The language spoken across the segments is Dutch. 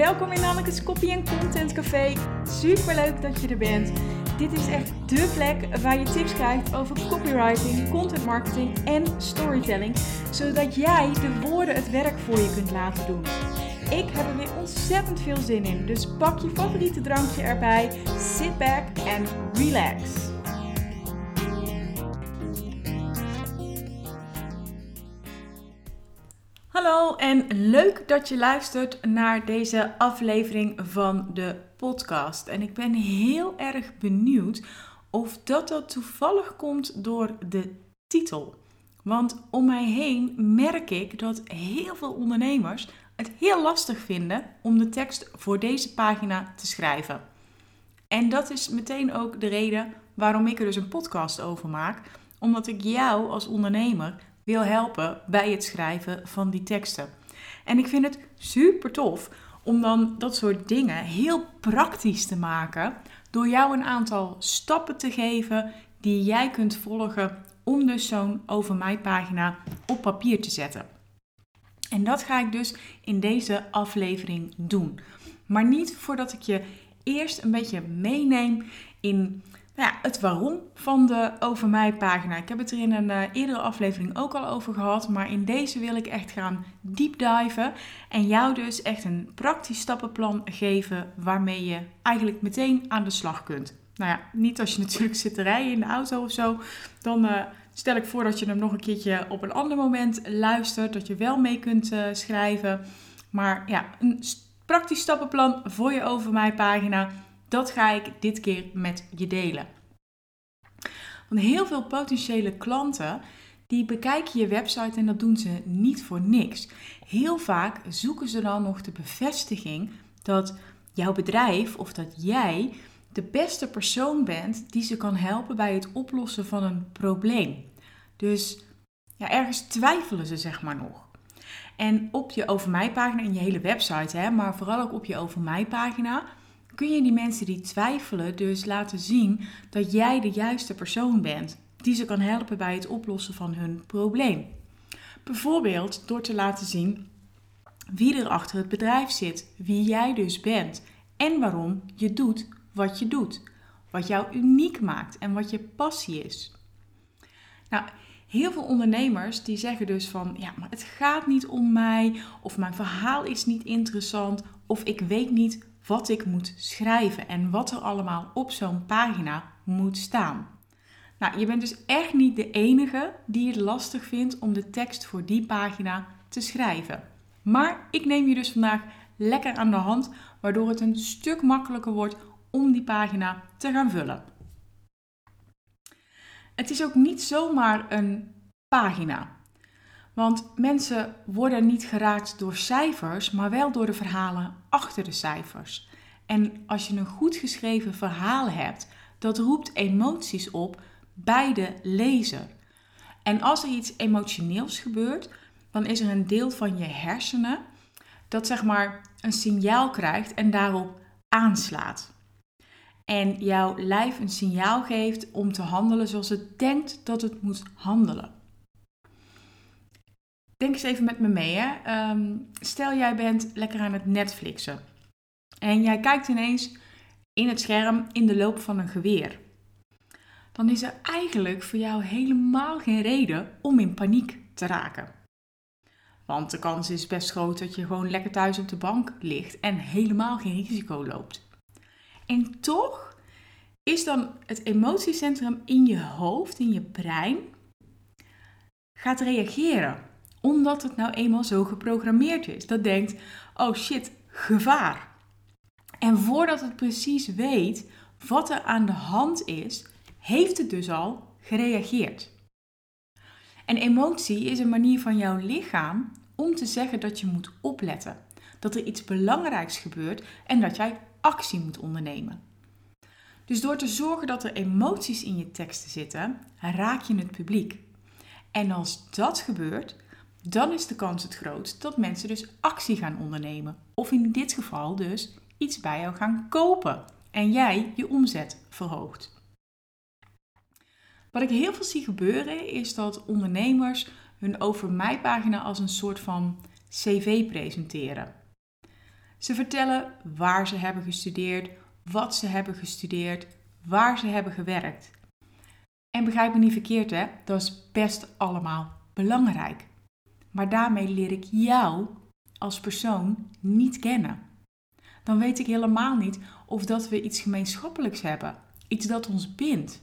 welkom in Anneke's Copy Content Café. Super leuk dat je er bent. Dit is echt dé plek waar je tips krijgt over copywriting, content marketing en storytelling, zodat jij de woorden het werk voor je kunt laten doen. Ik heb er weer ontzettend veel zin in, dus pak je favoriete drankje erbij, sit back en relax. Hallo en leuk dat je luistert naar deze aflevering van de podcast. En ik ben heel erg benieuwd of dat dat toevallig komt door de titel. Want om mij heen merk ik dat heel veel ondernemers het heel lastig vinden om de tekst voor deze pagina te schrijven. En dat is meteen ook de reden waarom ik er dus een podcast over maak. Omdat ik jou als ondernemer wil helpen bij het schrijven van die teksten. En ik vind het super tof om dan dat soort dingen heel praktisch te maken door jou een aantal stappen te geven die jij kunt volgen om dus zo'n over mij pagina op papier te zetten. En dat ga ik dus in deze aflevering doen. Maar niet voordat ik je eerst een beetje meeneem in nou ja, het waarom van de Over Mij pagina. Ik heb het er in een uh, eerdere aflevering ook al over gehad. Maar in deze wil ik echt gaan deep diven. En jou dus echt een praktisch stappenplan geven waarmee je eigenlijk meteen aan de slag kunt. Nou ja, niet als je natuurlijk zit te rijden in de auto of zo. Dan uh, stel ik voor dat je hem nog een keertje op een ander moment luistert. Dat je wel mee kunt uh, schrijven. Maar ja, een praktisch stappenplan voor je Over Mij pagina dat ga ik dit keer met je delen. Want heel veel potentiële klanten die bekijken je website en dat doen ze niet voor niks. Heel vaak zoeken ze dan nog de bevestiging dat jouw bedrijf of dat jij de beste persoon bent die ze kan helpen bij het oplossen van een probleem. Dus ja, ergens twijfelen ze zeg maar nog. En op je over mij pagina en je hele website, hè, maar vooral ook op je over mij pagina, kun je die mensen die twijfelen dus laten zien dat jij de juiste persoon bent die ze kan helpen bij het oplossen van hun probleem. Bijvoorbeeld door te laten zien wie er achter het bedrijf zit, wie jij dus bent en waarom je doet wat je doet. Wat jou uniek maakt en wat je passie is. Nou, heel veel ondernemers die zeggen dus van ja, maar het gaat niet om mij of mijn verhaal is niet interessant of ik weet niet wat ik moet schrijven en wat er allemaal op zo'n pagina moet staan. Nou, je bent dus echt niet de enige die het lastig vindt om de tekst voor die pagina te schrijven. Maar ik neem je dus vandaag lekker aan de hand, waardoor het een stuk makkelijker wordt om die pagina te gaan vullen. Het is ook niet zomaar een pagina. Want mensen worden niet geraakt door cijfers, maar wel door de verhalen achter de cijfers. En als je een goed geschreven verhaal hebt, dat roept emoties op bij de lezer. En als er iets emotioneels gebeurt, dan is er een deel van je hersenen dat zeg maar een signaal krijgt en daarop aanslaat. En jouw lijf een signaal geeft om te handelen zoals het denkt dat het moet handelen. Denk eens even met me mee. Hè? Ehm, stel jij bent lekker aan het Netflixen. En jij kijkt ineens in het scherm in de loop van een geweer. Dan is er eigenlijk voor jou helemaal geen reden om in paniek te raken. Want de kans is best groot dat je gewoon lekker thuis op de bank ligt en helemaal geen risico loopt. En toch is dan het emotiecentrum in je hoofd, in je brein, gaat reageren omdat het nou eenmaal zo geprogrammeerd is. Dat denkt, oh shit, gevaar. En voordat het precies weet wat er aan de hand is, heeft het dus al gereageerd. En emotie is een manier van jouw lichaam om te zeggen dat je moet opletten. Dat er iets belangrijks gebeurt en dat jij actie moet ondernemen. Dus door te zorgen dat er emoties in je teksten zitten, raak je het publiek. En als dat gebeurt, dan is de kans het grootst dat mensen dus actie gaan ondernemen. Of in dit geval dus iets bij jou gaan kopen en jij je omzet verhoogt. Wat ik heel veel zie gebeuren is dat ondernemers hun over mij pagina als een soort van cv presenteren. Ze vertellen waar ze hebben gestudeerd, wat ze hebben gestudeerd, waar ze hebben gewerkt. En begrijp me niet verkeerd, hè? Dat is best allemaal belangrijk. Maar daarmee leer ik jou als persoon niet kennen. Dan weet ik helemaal niet of dat we iets gemeenschappelijks hebben, iets dat ons bindt.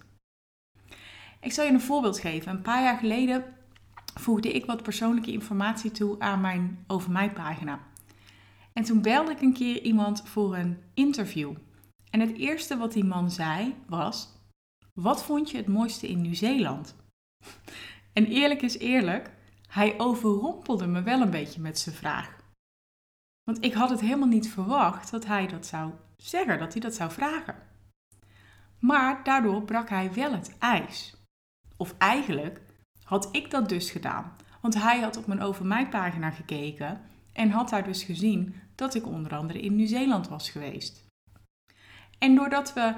Ik zal je een voorbeeld geven. Een paar jaar geleden voegde ik wat persoonlijke informatie toe aan mijn over mij pagina. En toen belde ik een keer iemand voor een interview. En het eerste wat die man zei was: Wat vond je het mooiste in Nieuw-Zeeland? En eerlijk is eerlijk, hij overrompelde me wel een beetje met zijn vraag. Want ik had het helemaal niet verwacht dat hij dat zou zeggen, dat hij dat zou vragen. Maar daardoor brak hij wel het ijs. Of eigenlijk had ik dat dus gedaan. Want hij had op mijn over mij pagina gekeken en had daar dus gezien dat ik onder andere in Nieuw-Zeeland was geweest. En doordat we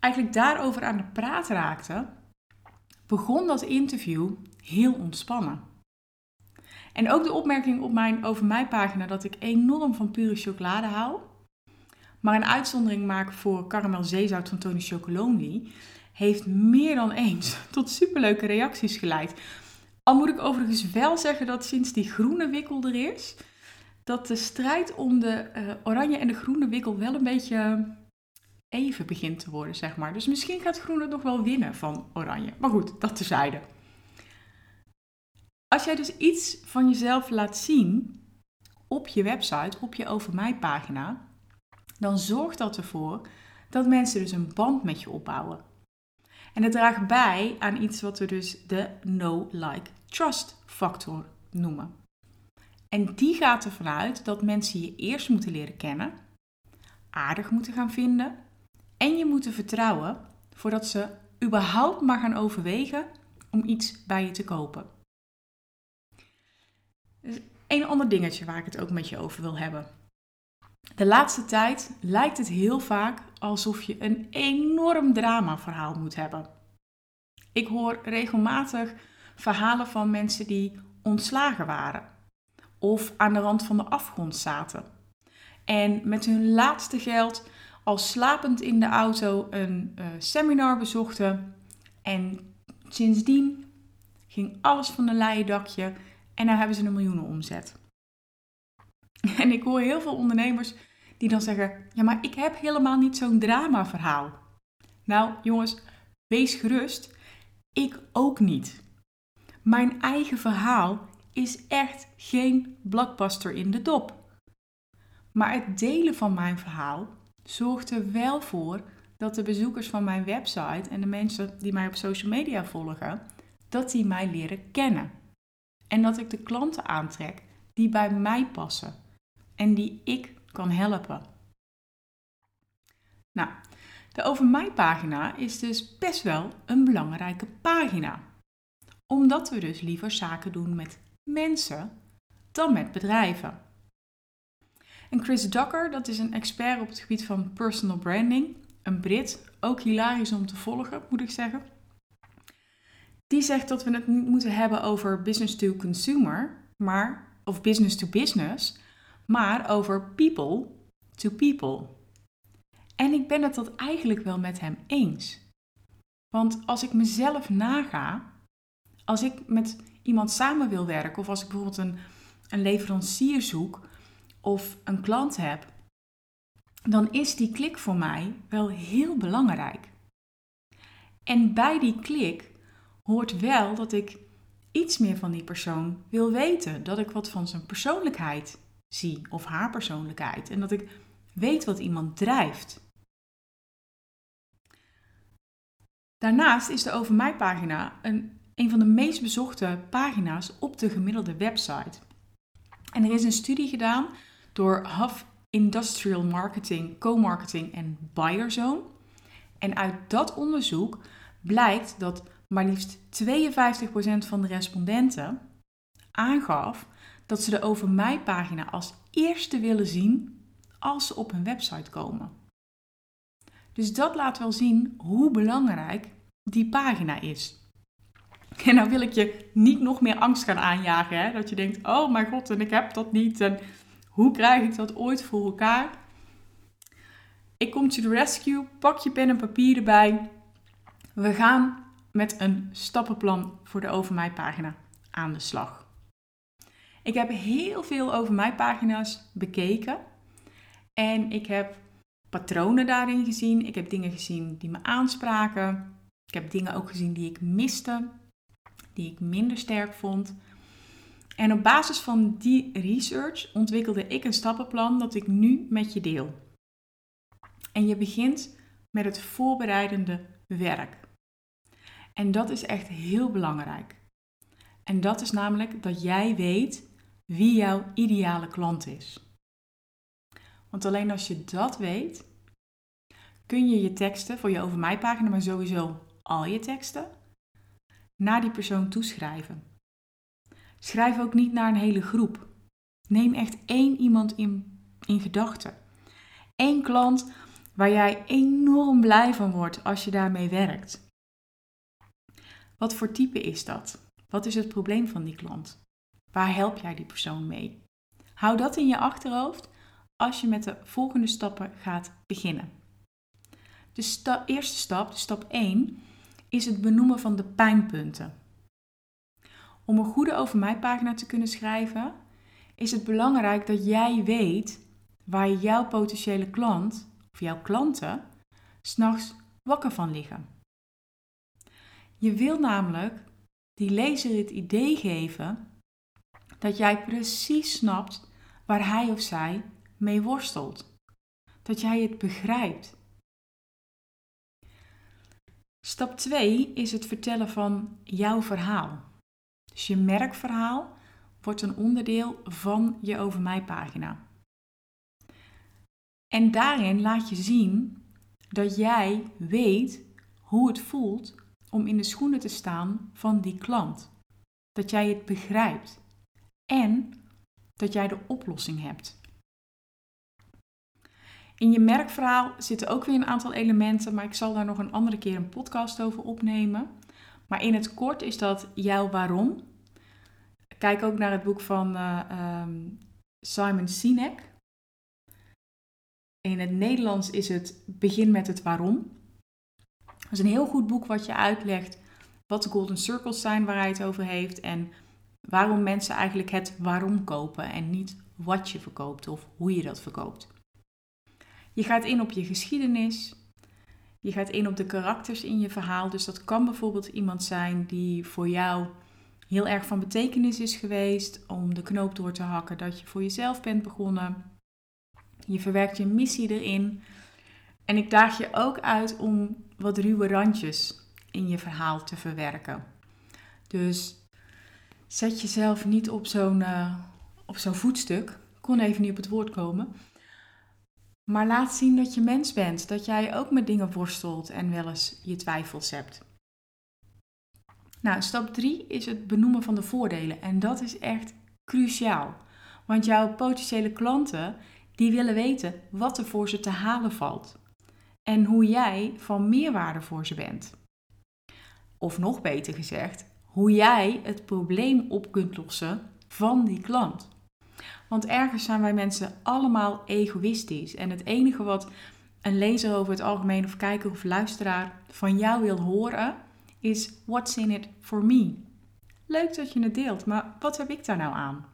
eigenlijk daarover aan de praat raakten, begon dat interview heel ontspannen. En ook de opmerking op mijn over mij pagina dat ik enorm van pure chocolade hou, maar een uitzondering maak voor karamel zeezout van Tony Chocolonely, heeft meer dan eens tot superleuke reacties geleid. Al moet ik overigens wel zeggen dat sinds die groene wikkel er is, dat de strijd om de uh, oranje en de groene wikkel wel een beetje even begint te worden, zeg maar. Dus misschien gaat groen het nog wel winnen van oranje. Maar goed, dat tezijde. Als jij dus iets van jezelf laat zien op je website, op je over mij pagina, dan zorgt dat ervoor dat mensen dus een band met je opbouwen. En het draagt bij aan iets wat we dus de no like trust factor noemen. En die gaat ervan uit dat mensen je eerst moeten leren kennen, aardig moeten gaan vinden en je moeten vertrouwen voordat ze überhaupt maar gaan overwegen om iets bij je te kopen. Dus een ander dingetje waar ik het ook met je over wil hebben. De laatste tijd lijkt het heel vaak alsof je een enorm dramaverhaal moet hebben. Ik hoor regelmatig verhalen van mensen die ontslagen waren of aan de rand van de afgrond zaten en met hun laatste geld al slapend in de auto een uh, seminar bezochten en sindsdien ging alles van een leien dakje en nu hebben ze een miljoenen omzet. En ik hoor heel veel ondernemers die dan zeggen: Ja, maar ik heb helemaal niet zo'n drama-verhaal. Nou, jongens, wees gerust. Ik ook niet. Mijn eigen verhaal is echt geen blockbuster in de dop. Maar het delen van mijn verhaal zorgt er wel voor dat de bezoekers van mijn website en de mensen die mij op social media volgen, dat die mij leren kennen. En dat ik de klanten aantrek die bij mij passen en die ik kan helpen. Nou, de Over Mij pagina is dus best wel een belangrijke pagina. Omdat we dus liever zaken doen met mensen dan met bedrijven. En Chris Ducker, dat is een expert op het gebied van personal branding, een Brit, ook hilarisch om te volgen, moet ik zeggen. Die zegt dat we het niet moeten hebben over business to consumer, maar of business to business, maar over people to people. En ik ben het dat eigenlijk wel met hem eens. Want als ik mezelf naga, als ik met iemand samen wil werken, of als ik bijvoorbeeld een, een leverancier zoek of een klant heb, dan is die klik voor mij wel heel belangrijk. En bij die klik hoort wel dat ik iets meer van die persoon wil weten. Dat ik wat van zijn persoonlijkheid zie of haar persoonlijkheid. En dat ik weet wat iemand drijft. Daarnaast is de Over Mij pagina een, een van de meest bezochte pagina's op de gemiddelde website. En er is een studie gedaan door Huff Industrial Marketing, Co-Marketing en Buyerzone. En uit dat onderzoek blijkt dat maar liefst 52% van de respondenten aangaf dat ze de Over Mij pagina als eerste willen zien als ze op hun website komen. Dus dat laat wel zien hoe belangrijk die pagina is. En nou wil ik je niet nog meer angst gaan aanjagen, hè? dat je denkt, oh mijn god, en ik heb dat niet. En Hoe krijg ik dat ooit voor elkaar? Ik kom to the rescue. Pak je pen en papier erbij. We gaan met een stappenplan voor de Over Mij pagina aan de slag. Ik heb heel veel Over Mij pagina's bekeken. En ik heb patronen daarin gezien. Ik heb dingen gezien die me aanspraken. Ik heb dingen ook gezien die ik miste, die ik minder sterk vond. En op basis van die research ontwikkelde ik een stappenplan dat ik nu met je deel. En je begint met het voorbereidende werk. En dat is echt heel belangrijk. En dat is namelijk dat jij weet wie jouw ideale klant is. Want alleen als je dat weet, kun je je teksten voor je over mij pagina, maar sowieso al je teksten, naar die persoon toeschrijven. Schrijf ook niet naar een hele groep. Neem echt één iemand in, in gedachten. Eén klant waar jij enorm blij van wordt als je daarmee werkt. Wat voor type is dat? Wat is het probleem van die klant? Waar help jij die persoon mee? Hou dat in je achterhoofd als je met de volgende stappen gaat beginnen. De eerste stap, stap 1, is het benoemen van de pijnpunten. Om een goede over mij pagina te kunnen schrijven, is het belangrijk dat jij weet waar jouw potentiële klant of jouw klanten s'nachts wakker van liggen. Je wil namelijk die lezer het idee geven dat jij precies snapt waar hij of zij mee worstelt. Dat jij het begrijpt. Stap 2 is het vertellen van jouw verhaal. Dus je merkverhaal wordt een onderdeel van je over mij pagina. En daarin laat je zien dat jij weet hoe het voelt om in de schoenen te staan van die klant. Dat jij het begrijpt en dat jij de oplossing hebt. In je merkverhaal zitten ook weer een aantal elementen, maar ik zal daar nog een andere keer een podcast over opnemen. Maar in het kort is dat jouw waarom. Kijk ook naar het boek van uh, um, Simon Sinek. In het Nederlands is het Begin met het waarom. Is een heel goed boek wat je uitlegt wat de golden circles zijn waar hij het over heeft en waarom mensen eigenlijk het waarom kopen en niet wat je verkoopt of hoe je dat verkoopt. Je gaat in op je geschiedenis. Je gaat in op de karakters in je verhaal. Dus dat kan bijvoorbeeld iemand zijn die voor jou heel erg van betekenis is geweest om de knoop door te hakken dat je voor jezelf bent begonnen. Je verwerkt je missie erin. En ik daag je ook uit om wat ruwe randjes in je verhaal te verwerken. Dus zet jezelf niet op zo'n uh, op zo'n voetstuk. Kon even niet op het woord komen. Maar laat zien dat je mens bent, dat jij ook met dingen worstelt en wel eens je twijfels hebt. Nou, stap 3 is het benoemen van de voordelen en dat is echt cruciaal. Want jouw potentiële klanten, die willen weten wat er voor ze te halen valt en hoe jij van meerwaarde voor ze bent. Of nog beter gezegd, hoe jij het probleem op kunt lossen van die klant. Want ergens zijn wij mensen allemaal egoïstisch. En het enige wat een lezer over het algemeen, of kijker of luisteraar van jou wil horen, is: What's in it for me? Leuk dat je het deelt, maar wat heb ik daar nou aan?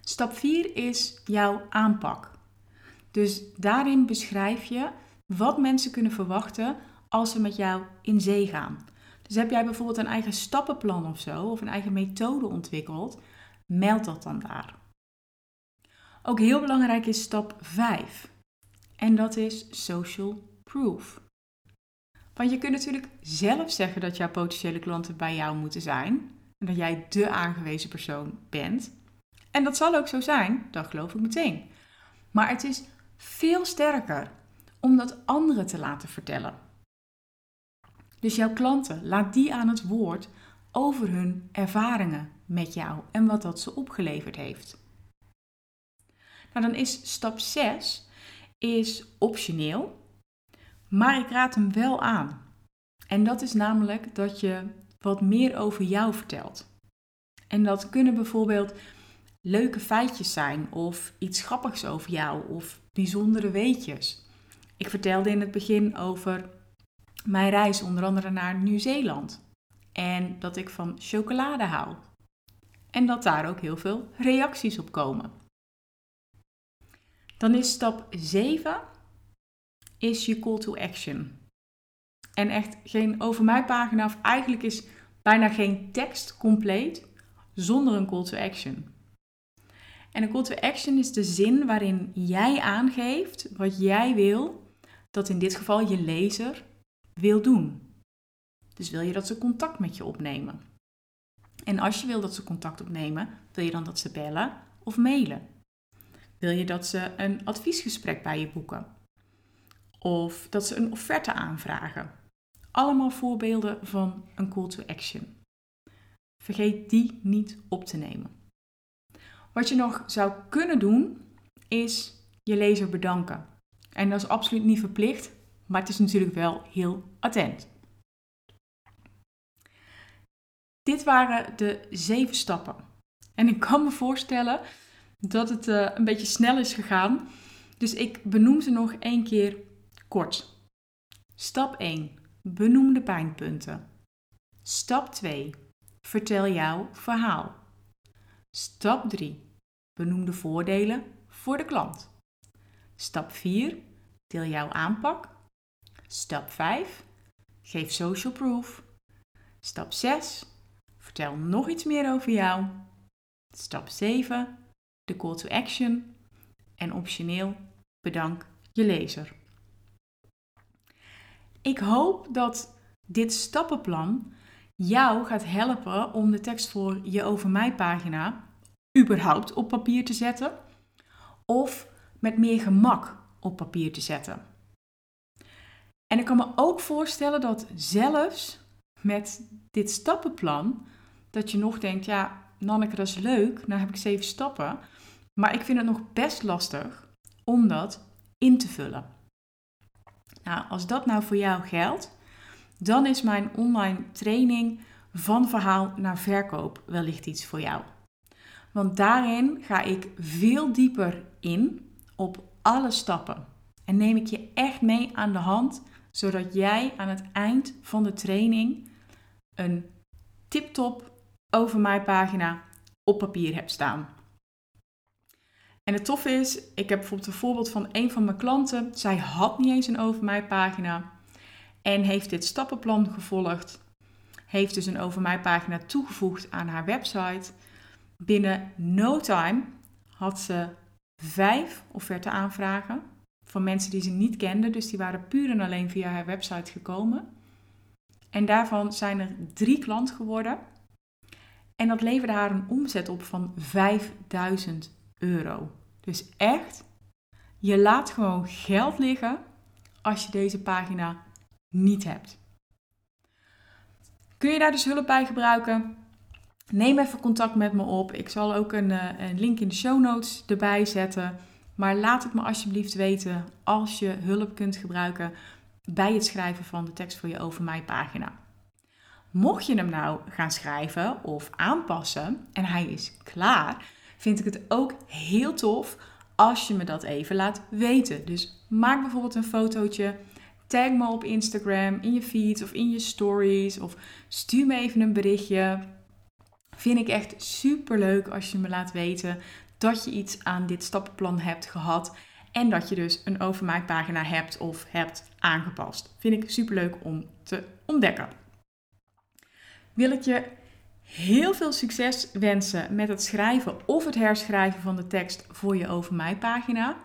Stap 4 is jouw aanpak. Dus daarin beschrijf je wat mensen kunnen verwachten als ze met jou in zee gaan. Dus heb jij bijvoorbeeld een eigen stappenplan of zo, of een eigen methode ontwikkeld, meld dat dan daar. Ook heel belangrijk is stap 5. En dat is social proof. Want je kunt natuurlijk zelf zeggen dat jouw potentiële klanten bij jou moeten zijn. En dat jij de aangewezen persoon bent. En dat zal ook zo zijn, dat geloof ik meteen. Maar het is veel sterker om dat anderen te laten vertellen. Dus jouw klanten, laat die aan het woord over hun ervaringen met jou en wat dat ze opgeleverd heeft. Nou, dan is stap 6 is optioneel, maar ik raad hem wel aan. En dat is namelijk dat je wat meer over jou vertelt. En dat kunnen bijvoorbeeld leuke feitjes zijn of iets grappigs over jou of bijzondere weetjes. Ik vertelde in het begin over mijn reis onder andere naar Nieuw-Zeeland en dat ik van chocolade hou. En dat daar ook heel veel reacties op komen. Dan is stap 7 is je call to action. En echt geen over mij pagina, of eigenlijk is bijna geen tekst compleet zonder een call to action. En een call to action is de zin waarin jij aangeeft wat jij wil dat in dit geval je lezer wil doen. Dus wil je dat ze contact met je opnemen? En als je wil dat ze contact opnemen, wil je dan dat ze bellen of mailen? Wil je dat ze een adviesgesprek bij je boeken? Of dat ze een offerte aanvragen? Allemaal voorbeelden van een call to action. Vergeet die niet op te nemen. Wat je nog zou kunnen doen, is je lezer bedanken. En dat is absoluut niet verplicht, maar het is natuurlijk wel heel attent. Dit waren de zeven stappen. En ik kan me voorstellen dat het uh, een beetje snel is gegaan. Dus ik benoem ze nog één keer kort. Stap 1. Benoem de pijnpunten. Stap 2. Vertel jouw verhaal. Stap 3. Benoem de voordelen voor de klant. Stap 4. Deel jouw aanpak. Stap 5. Geef social proof. Stap 6. Vertel nog iets meer over jou. Stap 7. De call to action. En optioneel bedank je lezer. Ik hoop dat dit stappenplan jou gaat helpen om de tekst voor je over mij pagina überhaupt op papier te zetten of met meer gemak op papier te zetten. En ik kan me ook voorstellen dat zelfs met dit stappenplan dat je nog denkt, ja, Nanneke, dat is leuk, nou heb ik zeven stappen, maar ik vind het nog best lastig om dat in te vullen. Nou, als dat nou voor jou geldt, dan is mijn online training van verhaal naar verkoop wellicht iets voor jou. Want daarin ga ik veel dieper in op alle stappen. En neem ik je echt mee aan de hand, zodat jij aan het eind van de training een tip-top over mijn pagina op papier hebt staan. En het toffe is, ik heb bijvoorbeeld een voorbeeld van een van mijn klanten. Zij had niet eens een over mij pagina en heeft dit stappenplan gevolgd. Heeft dus een over mij pagina toegevoegd aan haar website. Binnen no time had ze vijf offerte aanvragen van mensen die ze niet kende. Dus die waren puur en alleen via haar website gekomen. En daarvan zijn er drie klanten geworden. En dat leverde haar een omzet op van 5000 euro. Dus echt, je laat gewoon geld liggen als je deze pagina niet hebt. Kun je daar dus hulp bij gebruiken? Neem even contact met me op. Ik zal ook een, eh, een link in de show notes erbij zetten. Maar laat het me alsjeblieft weten als je hulp kunt gebruiken bij het schrijven van de tekst voor je over mij pagina. Mocht je hem nou gaan schrijven of aanpassen en hij is klaar, vind ik het ook heel tof als je me dat even laat weten. Dus maak bijvoorbeeld een fotootje, tag me op Instagram, in je feed of in je stories of stuur me even een berichtje. Vind ik echt super leuk als je me laat weten dat je iets aan dit stappenplan hebt gehad en dat je dus een over mij pagina hebt of hebt aangepast. Vind ik super leuk om te ontdekken. Wil ik je heel veel succes wensen met het schrijven of het herschrijven van de tekst voor je over mij pagina.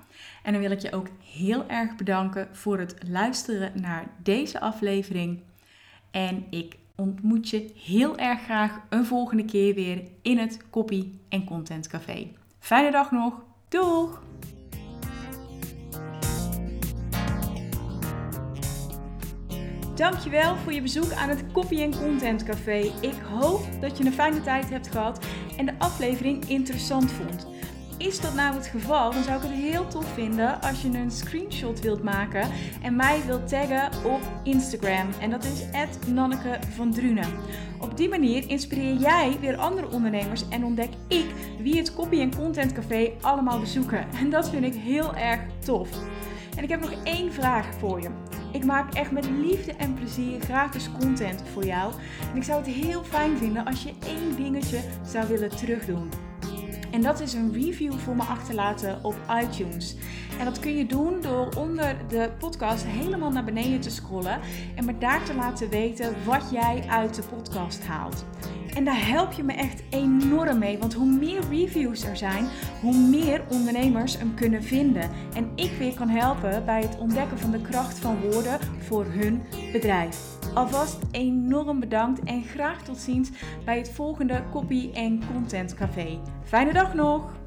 En dan wil ik je ook heel erg bedanken voor het luisteren naar deze aflevering. En ik ontmoet je heel erg graag een volgende keer weer in het Copy en Content Café. Fijne dag nog. Doeg! Dankjewel voor je bezoek aan het Copy Content Café. Ik hoop dat je een fijne tijd hebt gehad en de aflevering interessant vond. Is dat nou het geval, dan zou ik het heel tof vinden als je een screenshot wilt maken en mij wilt taggen op Instagram. En dat is Nanneke van Drunen. Op die manier inspireer jij weer andere ondernemers en ontdek ik wie het Copy en Content Café allemaal bezoeken. En dat vind ik heel erg tof. En ik heb nog één vraag voor je. Ik maak echt met liefde en plezier gratis content voor jou. En ik zou het heel fijn vinden als je één dingetje zou willen terugdoen. En dat is een review voor me achterlaten op iTunes. En dat kun je doen door onder de podcast helemaal naar beneden te scrollen en me daar te laten weten wat jij uit de podcast haalt. En daar help je me echt enorm mee, want hoe meer reviews er zijn, hoe meer ondernemers hem kunnen vinden. En ik weer kan helpen bij het ontdekken van de kracht van woorden voor hun bedrijf. Alvast enorm bedankt en graag tot ziens bij het volgende Copy en Content Café. Fijne dag nog!